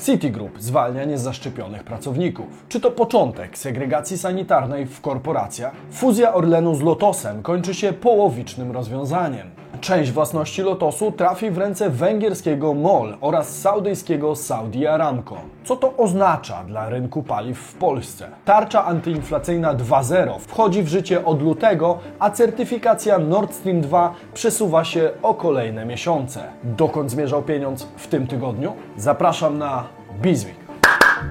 Citigroup zwalnia niezaszczepionych pracowników. Czy to początek segregacji sanitarnej w korporacjach? Fuzja Orlenu z Lotosem kończy się połowicznym rozwiązaniem. Część własności Lotosu trafi w ręce węgierskiego MOL oraz saudyjskiego Saudi Aramco. Co to oznacza dla rynku paliw w Polsce? Tarcza antyinflacyjna 2.0 wchodzi w życie od lutego, a certyfikacja Nord Stream 2 przesuwa się o kolejne miesiące. Dokąd zmierzał pieniądz w tym tygodniu? Zapraszam na Bizweek.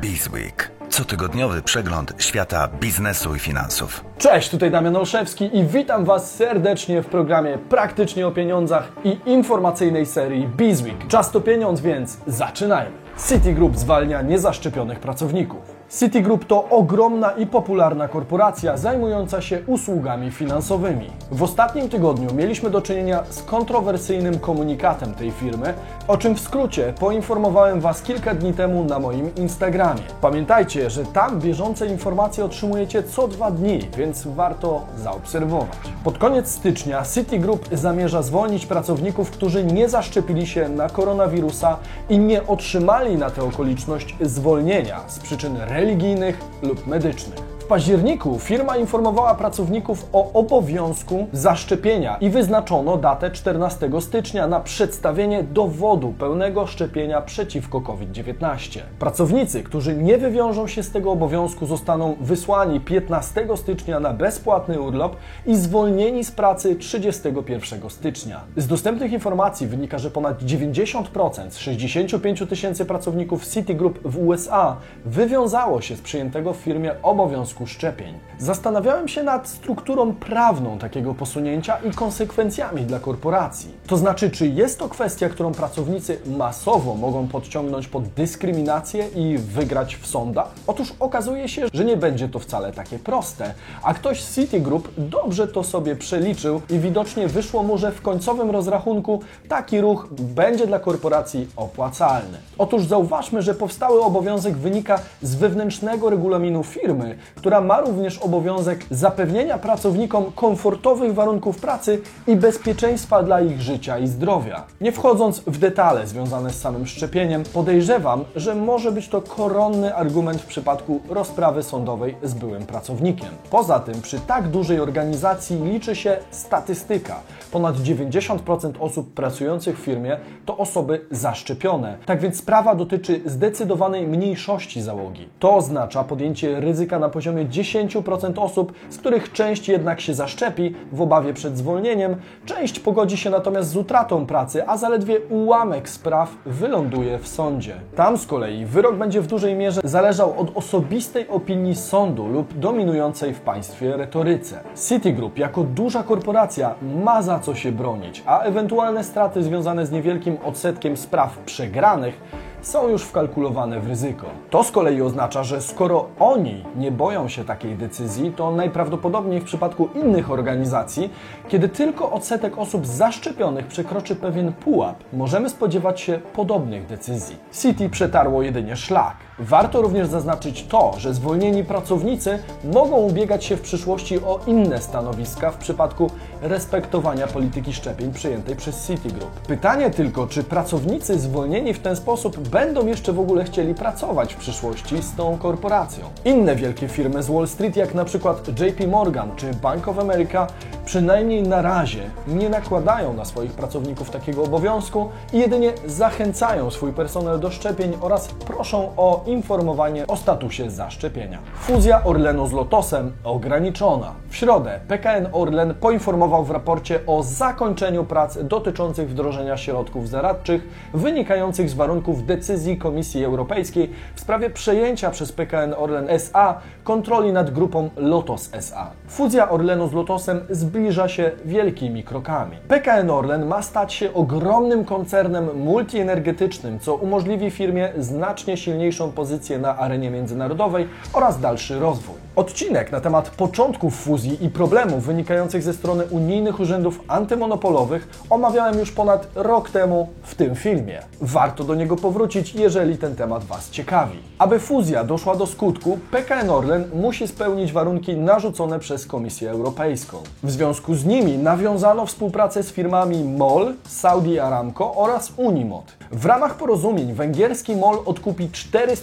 Bizweek. Cotygodniowy przegląd świata biznesu i finansów. Cześć, tutaj Damian Olszewski i witam Was serdecznie w programie Praktycznie o Pieniądzach i informacyjnej serii Bizweek. Czas to pieniądz, więc zaczynajmy. Citigroup zwalnia niezaszczepionych pracowników. Citigroup to ogromna i popularna korporacja zajmująca się usługami finansowymi. W ostatnim tygodniu mieliśmy do czynienia z kontrowersyjnym komunikatem tej firmy, o czym w skrócie poinformowałem Was kilka dni temu na moim Instagramie. Pamiętajcie, że tam bieżące informacje otrzymujecie co dwa dni, więc warto zaobserwować. Pod koniec stycznia Citigroup zamierza zwolnić pracowników, którzy nie zaszczepili się na koronawirusa i nie otrzymali na tę okoliczność zwolnienia z przyczyn religijnych lub medycznych. W październiku firma informowała pracowników o obowiązku zaszczepienia i wyznaczono datę 14 stycznia na przedstawienie dowodu pełnego szczepienia przeciwko COVID-19. Pracownicy, którzy nie wywiążą się z tego obowiązku, zostaną wysłani 15 stycznia na bezpłatny urlop i zwolnieni z pracy 31 stycznia. Z dostępnych informacji wynika, że ponad 90% z 65 tysięcy pracowników Citigroup w USA wywiązało się z przyjętego w firmie obowiązku szczepień. Zastanawiałem się nad strukturą prawną takiego posunięcia i konsekwencjami dla korporacji. To znaczy, czy jest to kwestia, którą pracownicy masowo mogą podciągnąć pod dyskryminację i wygrać w sądach? Otóż okazuje się, że nie będzie to wcale takie proste, a ktoś z Citigroup dobrze to sobie przeliczył i widocznie wyszło mu, że w końcowym rozrachunku taki ruch będzie dla korporacji opłacalny. Otóż zauważmy, że powstały obowiązek wynika z wewnętrznego regulaminu firmy, która ma również obowiązek zapewnienia pracownikom komfortowych warunków pracy i bezpieczeństwa dla ich życia i zdrowia. Nie wchodząc w detale związane z samym szczepieniem, podejrzewam, że może być to koronny argument w przypadku rozprawy sądowej z byłym pracownikiem. Poza tym, przy tak dużej organizacji liczy się statystyka. Ponad 90% osób pracujących w firmie to osoby zaszczepione. Tak więc sprawa dotyczy zdecydowanej mniejszości załogi. To oznacza podjęcie ryzyka na poziomie 10% osób, z których część jednak się zaszczepi w obawie przed zwolnieniem, część pogodzi się natomiast z utratą pracy, a zaledwie ułamek spraw wyląduje w sądzie. Tam z kolei wyrok będzie w dużej mierze zależał od osobistej opinii sądu lub dominującej w państwie retoryce. Citigroup jako duża korporacja ma za co się bronić, a ewentualne straty związane z niewielkim odsetkiem spraw przegranych są już wkalkulowane w ryzyko. To z kolei oznacza, że skoro oni nie boją się takiej decyzji, to najprawdopodobniej w przypadku innych organizacji, kiedy tylko odsetek osób zaszczepionych przekroczy pewien pułap, możemy spodziewać się podobnych decyzji. City przetarło jedynie szlak. Warto również zaznaczyć to, że zwolnieni pracownicy mogą ubiegać się w przyszłości o inne stanowiska w przypadku respektowania polityki szczepień przyjętej przez Citigroup. Pytanie tylko, czy pracownicy zwolnieni w ten sposób będą jeszcze w ogóle chcieli pracować w przyszłości z tą korporacją. Inne wielkie firmy z Wall Street, jak na przykład JP Morgan czy Bank of America, przynajmniej na razie nie nakładają na swoich pracowników takiego obowiązku i jedynie zachęcają swój personel do szczepień oraz proszą o informowanie o statusie zaszczepienia. Fuzja Orlenu z Lotosem ograniczona. W środę PKN Orlen poinformował w raporcie o zakończeniu prac dotyczących wdrożenia środków zaradczych wynikających z warunków decyzji Komisji Europejskiej w sprawie przejęcia przez PKN Orlen SA kontroli nad grupą Lotos SA. Fuzja Orlenu z Lotosem zbliża się wielkimi krokami. PKN Orlen ma stać się ogromnym koncernem multienergetycznym, co umożliwi firmie znacznie silniejszą pozycję na arenie międzynarodowej oraz dalszy rozwój. Odcinek na temat początków fuzji i problemów wynikających ze strony unijnych urzędów antymonopolowych omawiałem już ponad rok temu w tym filmie. Warto do niego powrócić, jeżeli ten temat Was ciekawi. Aby fuzja doszła do skutku, PKN Orlen musi spełnić warunki narzucone przez Komisję Europejską. W związku z nimi nawiązano współpracę z firmami MOL, Saudi Aramco oraz Unimod. W ramach porozumień węgierski MOL odkupi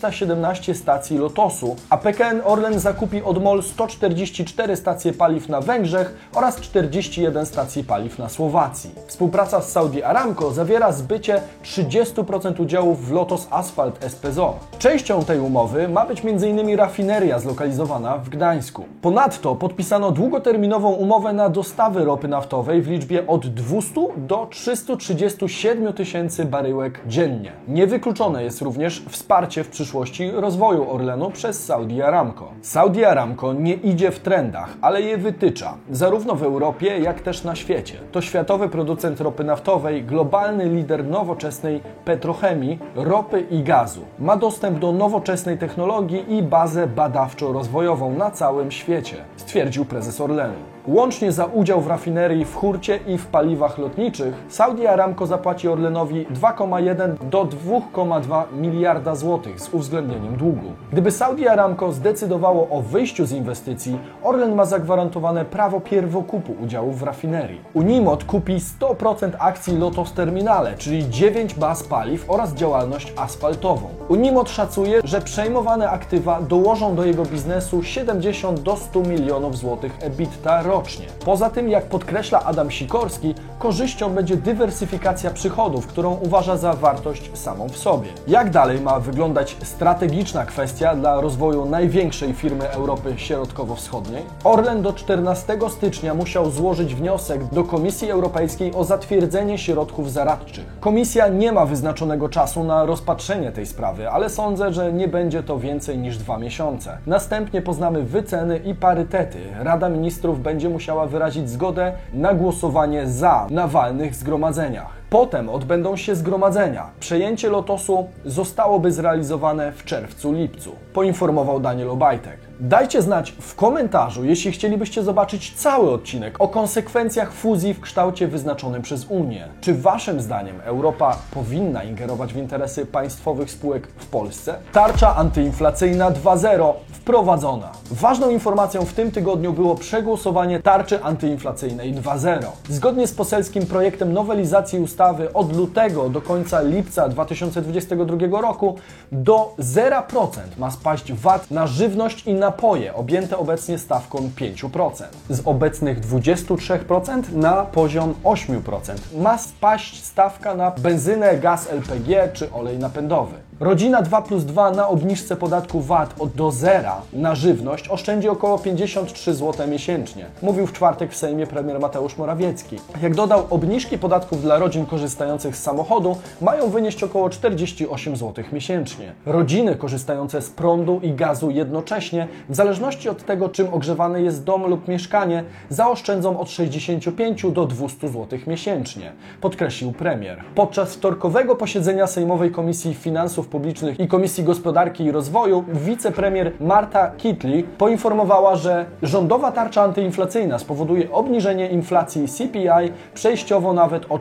417 stacji Lotosu, a PKN Orlen zakupi od MOL 144 stacje paliw na Węgrzech oraz 41 stacji paliw na Słowacji. Współpraca z Saudi Aramco zawiera zbycie 30% udziałów w Lotos Asphalt SPZO. Częścią tej umowy ma być m.in. rafineria zlokalizowana w Gdańsku. Ponadto podpisano długoterminową umowę na dostawy ropy naftowej w liczbie od 200 do 337 tysięcy baryłek dziennie. Niewykluczone jest również wsparcie w przyszłości rozwoju Orlenu przez Saudi Aramco. Saudi Aramco nie idzie w trendach, ale je wytycza, zarówno w Europie, jak też na świecie. To światowy producent ropy naftowej, globalny lider nowoczesnej petrochemii, ropy i gazu. Ma dostęp do nowoczesnej technologii i bazę badawczo-rozwojową na całym świecie, stwierdził prezes Orlenu. Łącznie za udział w rafinerii w hurcie i w paliwach lotniczych Saudi Aramco zapłaci Orlenowi 2,1 do 2,2 miliarda złotych z uwzględnieniem długu. Gdyby Saudi Aramco zdecydowało o wyjściu z inwestycji, Orlen ma zagwarantowane prawo pierwokupu udziałów w rafinerii. Unimod kupi 100% akcji Lotos Terminale, czyli 9 baz paliw oraz działalność asfaltową. Unimod szacuje, że przejmowane aktywa dołożą do jego biznesu 70 do 100 milionów złotych EBITDA rocznie. Poza tym, jak podkreśla Adam Sikorski, korzyścią będzie dywersyfikacja przychodów, którą uważa za wartość samą w sobie. Jak dalej ma wyglądać strategiczna kwestia dla rozwoju największej firmy Europy Środkowo-Wschodniej? Orlen do 14 stycznia musiał złożyć wniosek do Komisji Europejskiej o zatwierdzenie środków zaradczych. Komisja nie ma wyznaczonego czasu na rozpatrzenie tej sprawy, ale sądzę, że nie będzie to więcej niż dwa miesiące. Następnie poznamy wyceny i parytety. Rada Ministrów będzie musiała wyrazić zgodę na głosowanie za na walnych zgromadzeniach. Potem odbędą się zgromadzenia. Przejęcie Lotosu zostałoby zrealizowane w czerwcu-lipcu, poinformował Daniel Obajtek. Dajcie znać w komentarzu, jeśli chcielibyście zobaczyć cały odcinek o konsekwencjach fuzji w kształcie wyznaczonym przez Unię. Czy Waszym zdaniem Europa powinna ingerować w interesy państwowych spółek w Polsce? Tarcza antyinflacyjna 2.0 wprowadzona. Ważną informacją w tym tygodniu było przegłosowanie tarczy antyinflacyjnej 2.0. Zgodnie z poselskim projektem nowelizacji ustawy od lutego do końca lipca 2022 roku do 0% ma spaść VAT na żywność i napoje objęte obecnie stawką 5%. Z obecnych 23% na poziom 8% ma spaść stawka na benzynę, gaz LPG czy olej napędowy. Rodzina 2 plus 2 na obniżce podatku VAT od do zera na żywność oszczędzi około 53 zł miesięcznie, mówił w czwartek w Sejmie premier Mateusz Morawiecki. Jak dodał, obniżki podatków dla rodzin korzystających z samochodu mają wynieść około 48 zł miesięcznie. Rodziny korzystające z prądu i gazu jednocześnie, w zależności od tego, czym ogrzewany jest dom lub mieszkanie, zaoszczędzą od 65 do 200 zł miesięcznie, podkreślił premier. Podczas wtorkowego posiedzenia Sejmowej Komisji Finansów Publicznych i Komisji Gospodarki i Rozwoju wicepremier Marta Kitli poinformowała, że rządowa tarcza antyinflacyjna spowoduje obniżenie inflacji CPI przejściowo nawet o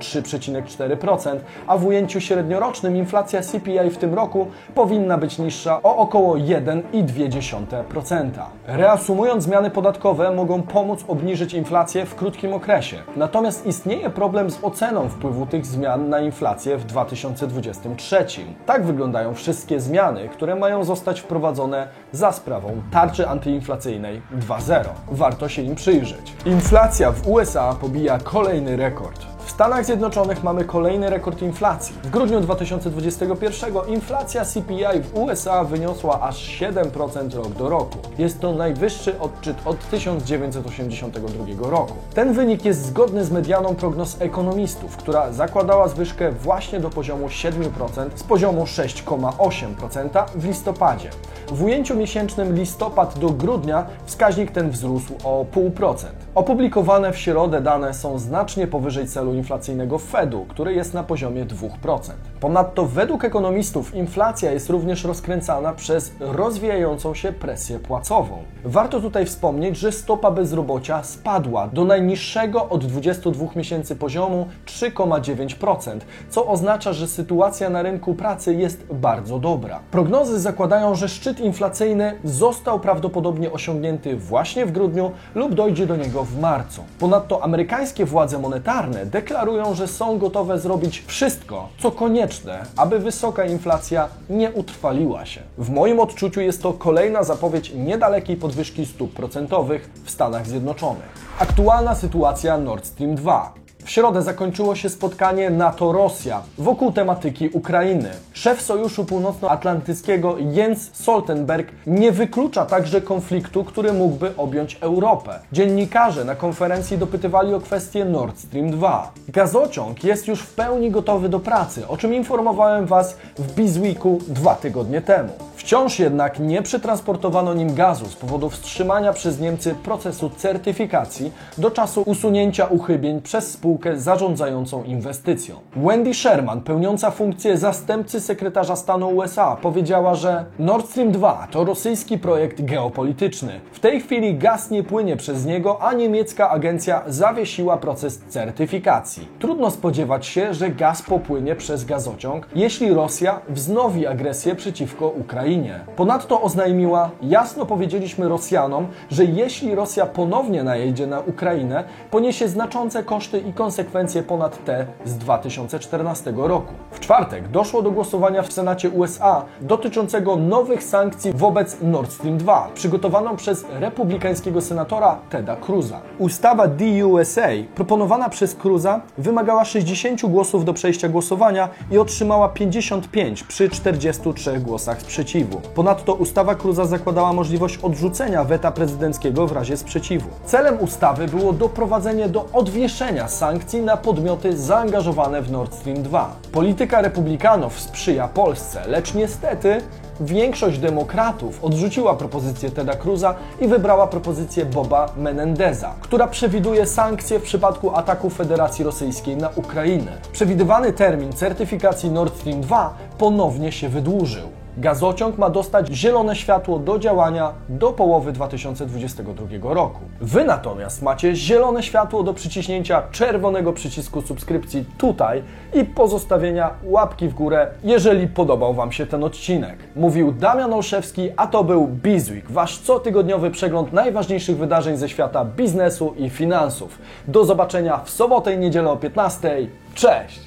3,4%, a w ujęciu średniorocznym inflacja CPI w tym roku powinna być niższa o około 1,2%. Reasumując, zmiany podatkowe mogą pomóc obniżyć inflację w krótkim okresie. Natomiast istnieje problem z oceną wpływu tych zmian na inflację w 2023. Tak wyglądają wszystkie zmiany, które mają zostać wprowadzone za sprawą tarczy antyinflacyjnej 2.0. Warto się im przyjrzeć. Inflacja w USA pobija kolejny rekord. W Stanach Zjednoczonych mamy kolejny rekord inflacji. W grudniu 2021 inflacja CPI w USA wyniosła aż 7% rok do roku. Jest to najwyższy odczyt od 1982 roku. Ten wynik jest zgodny z medianą prognoz ekonomistów, która zakładała zwyżkę właśnie do poziomu 7% z poziomu 6,8% w listopadzie. W ujęciu miesięcznym listopad do grudnia wskaźnik ten wzrósł o 0,5%. Opublikowane w środę dane są znacznie powyżej celu inflacyjnego Fedu, który jest na poziomie 2%. Ponadto według ekonomistów inflacja jest również rozkręcana przez rozwijającą się presję płacową. Warto tutaj wspomnieć, że stopa bezrobocia spadła do najniższego od 22 miesięcy poziomu 3,9%, co oznacza, że sytuacja na rynku pracy jest bardzo dobra. Prognozy zakładają, że szczyt inflacyjny został prawdopodobnie osiągnięty właśnie w grudniu lub dojdzie do niego w marcu. Ponadto amerykańskie władze monetarne deklarują, że są gotowe zrobić wszystko, co konieczne, aby wysoka inflacja nie utrwaliła się. W moim odczuciu jest to kolejna zapowiedź niedalekiej podwyżki stóp procentowych w Stanach Zjednoczonych. Aktualna sytuacja Nord Stream 2. W środę zakończyło się spotkanie NATO-Rosja wokół tematyki Ukrainy. Szef Sojuszu Północnoatlantyckiego Jens Stoltenberg nie wyklucza także konfliktu, który mógłby objąć Europę. Dziennikarze na konferencji dopytywali o kwestię Nord Stream 2. Gazociąg jest już w pełni gotowy do pracy, o czym informowałem Was w Bizweeku dwa tygodnie temu. Wciąż jednak nie przetransportowano nim gazu z powodu wstrzymania przez Niemcy procesu certyfikacji do czasu usunięcia uchybień przez spółkę zarządzającą inwestycją. Wendy Sherman, pełniąca funkcję zastępcy sekretarza stanu USA, powiedziała, że Nord Stream 2 to rosyjski projekt geopolityczny. W tej chwili gaz nie płynie przez niego, a niemiecka agencja zawiesiła proces certyfikacji. Trudno spodziewać się, że gaz popłynie przez gazociąg, jeśli Rosja wznowi agresję przeciwko Ukrainie. Ponadto oznajmiła, jasno powiedzieliśmy Rosjanom, że jeśli Rosja ponownie najedzie na Ukrainę, poniesie znaczące koszty i konsekwencje ponad te z 2014 roku. W czwartek doszło do głosowania w Senacie USA dotyczącego nowych sankcji wobec Nord Stream 2, przygotowaną przez republikańskiego senatora Teda Cruza. Ustawa DUSA, proponowana przez Cruza, wymagała 60 głosów do przejścia głosowania i otrzymała 55 przy 43 głosach sprzeciwu. Ponadto ustawa Cruza zakładała możliwość odrzucenia weta prezydenckiego w razie sprzeciwu. Celem ustawy było doprowadzenie do odwieszenia sankcji na podmioty zaangażowane w Nord Stream 2. Polityka republikanów sprzyja Polsce, lecz niestety Większość demokratów odrzuciła propozycję Teda Cruza i wybrała propozycję Boba Menendeza, która przewiduje sankcje w przypadku ataku Federacji Rosyjskiej na Ukrainę. Przewidywany termin certyfikacji Nord Stream 2 ponownie się wydłużył. Gazociąg ma dostać zielone światło do działania do połowy 2022 roku. Wy natomiast macie zielone światło do przyciśnięcia czerwonego przycisku subskrypcji tutaj i pozostawienia łapki w górę, jeżeli podobał Wam się ten odcinek. Mówił Damian Olszewski, a to był Bizweek, Wasz cotygodniowy przegląd najważniejszych wydarzeń ze świata biznesu i finansów. Do zobaczenia w sobotę i niedzielę o 15. Cześć!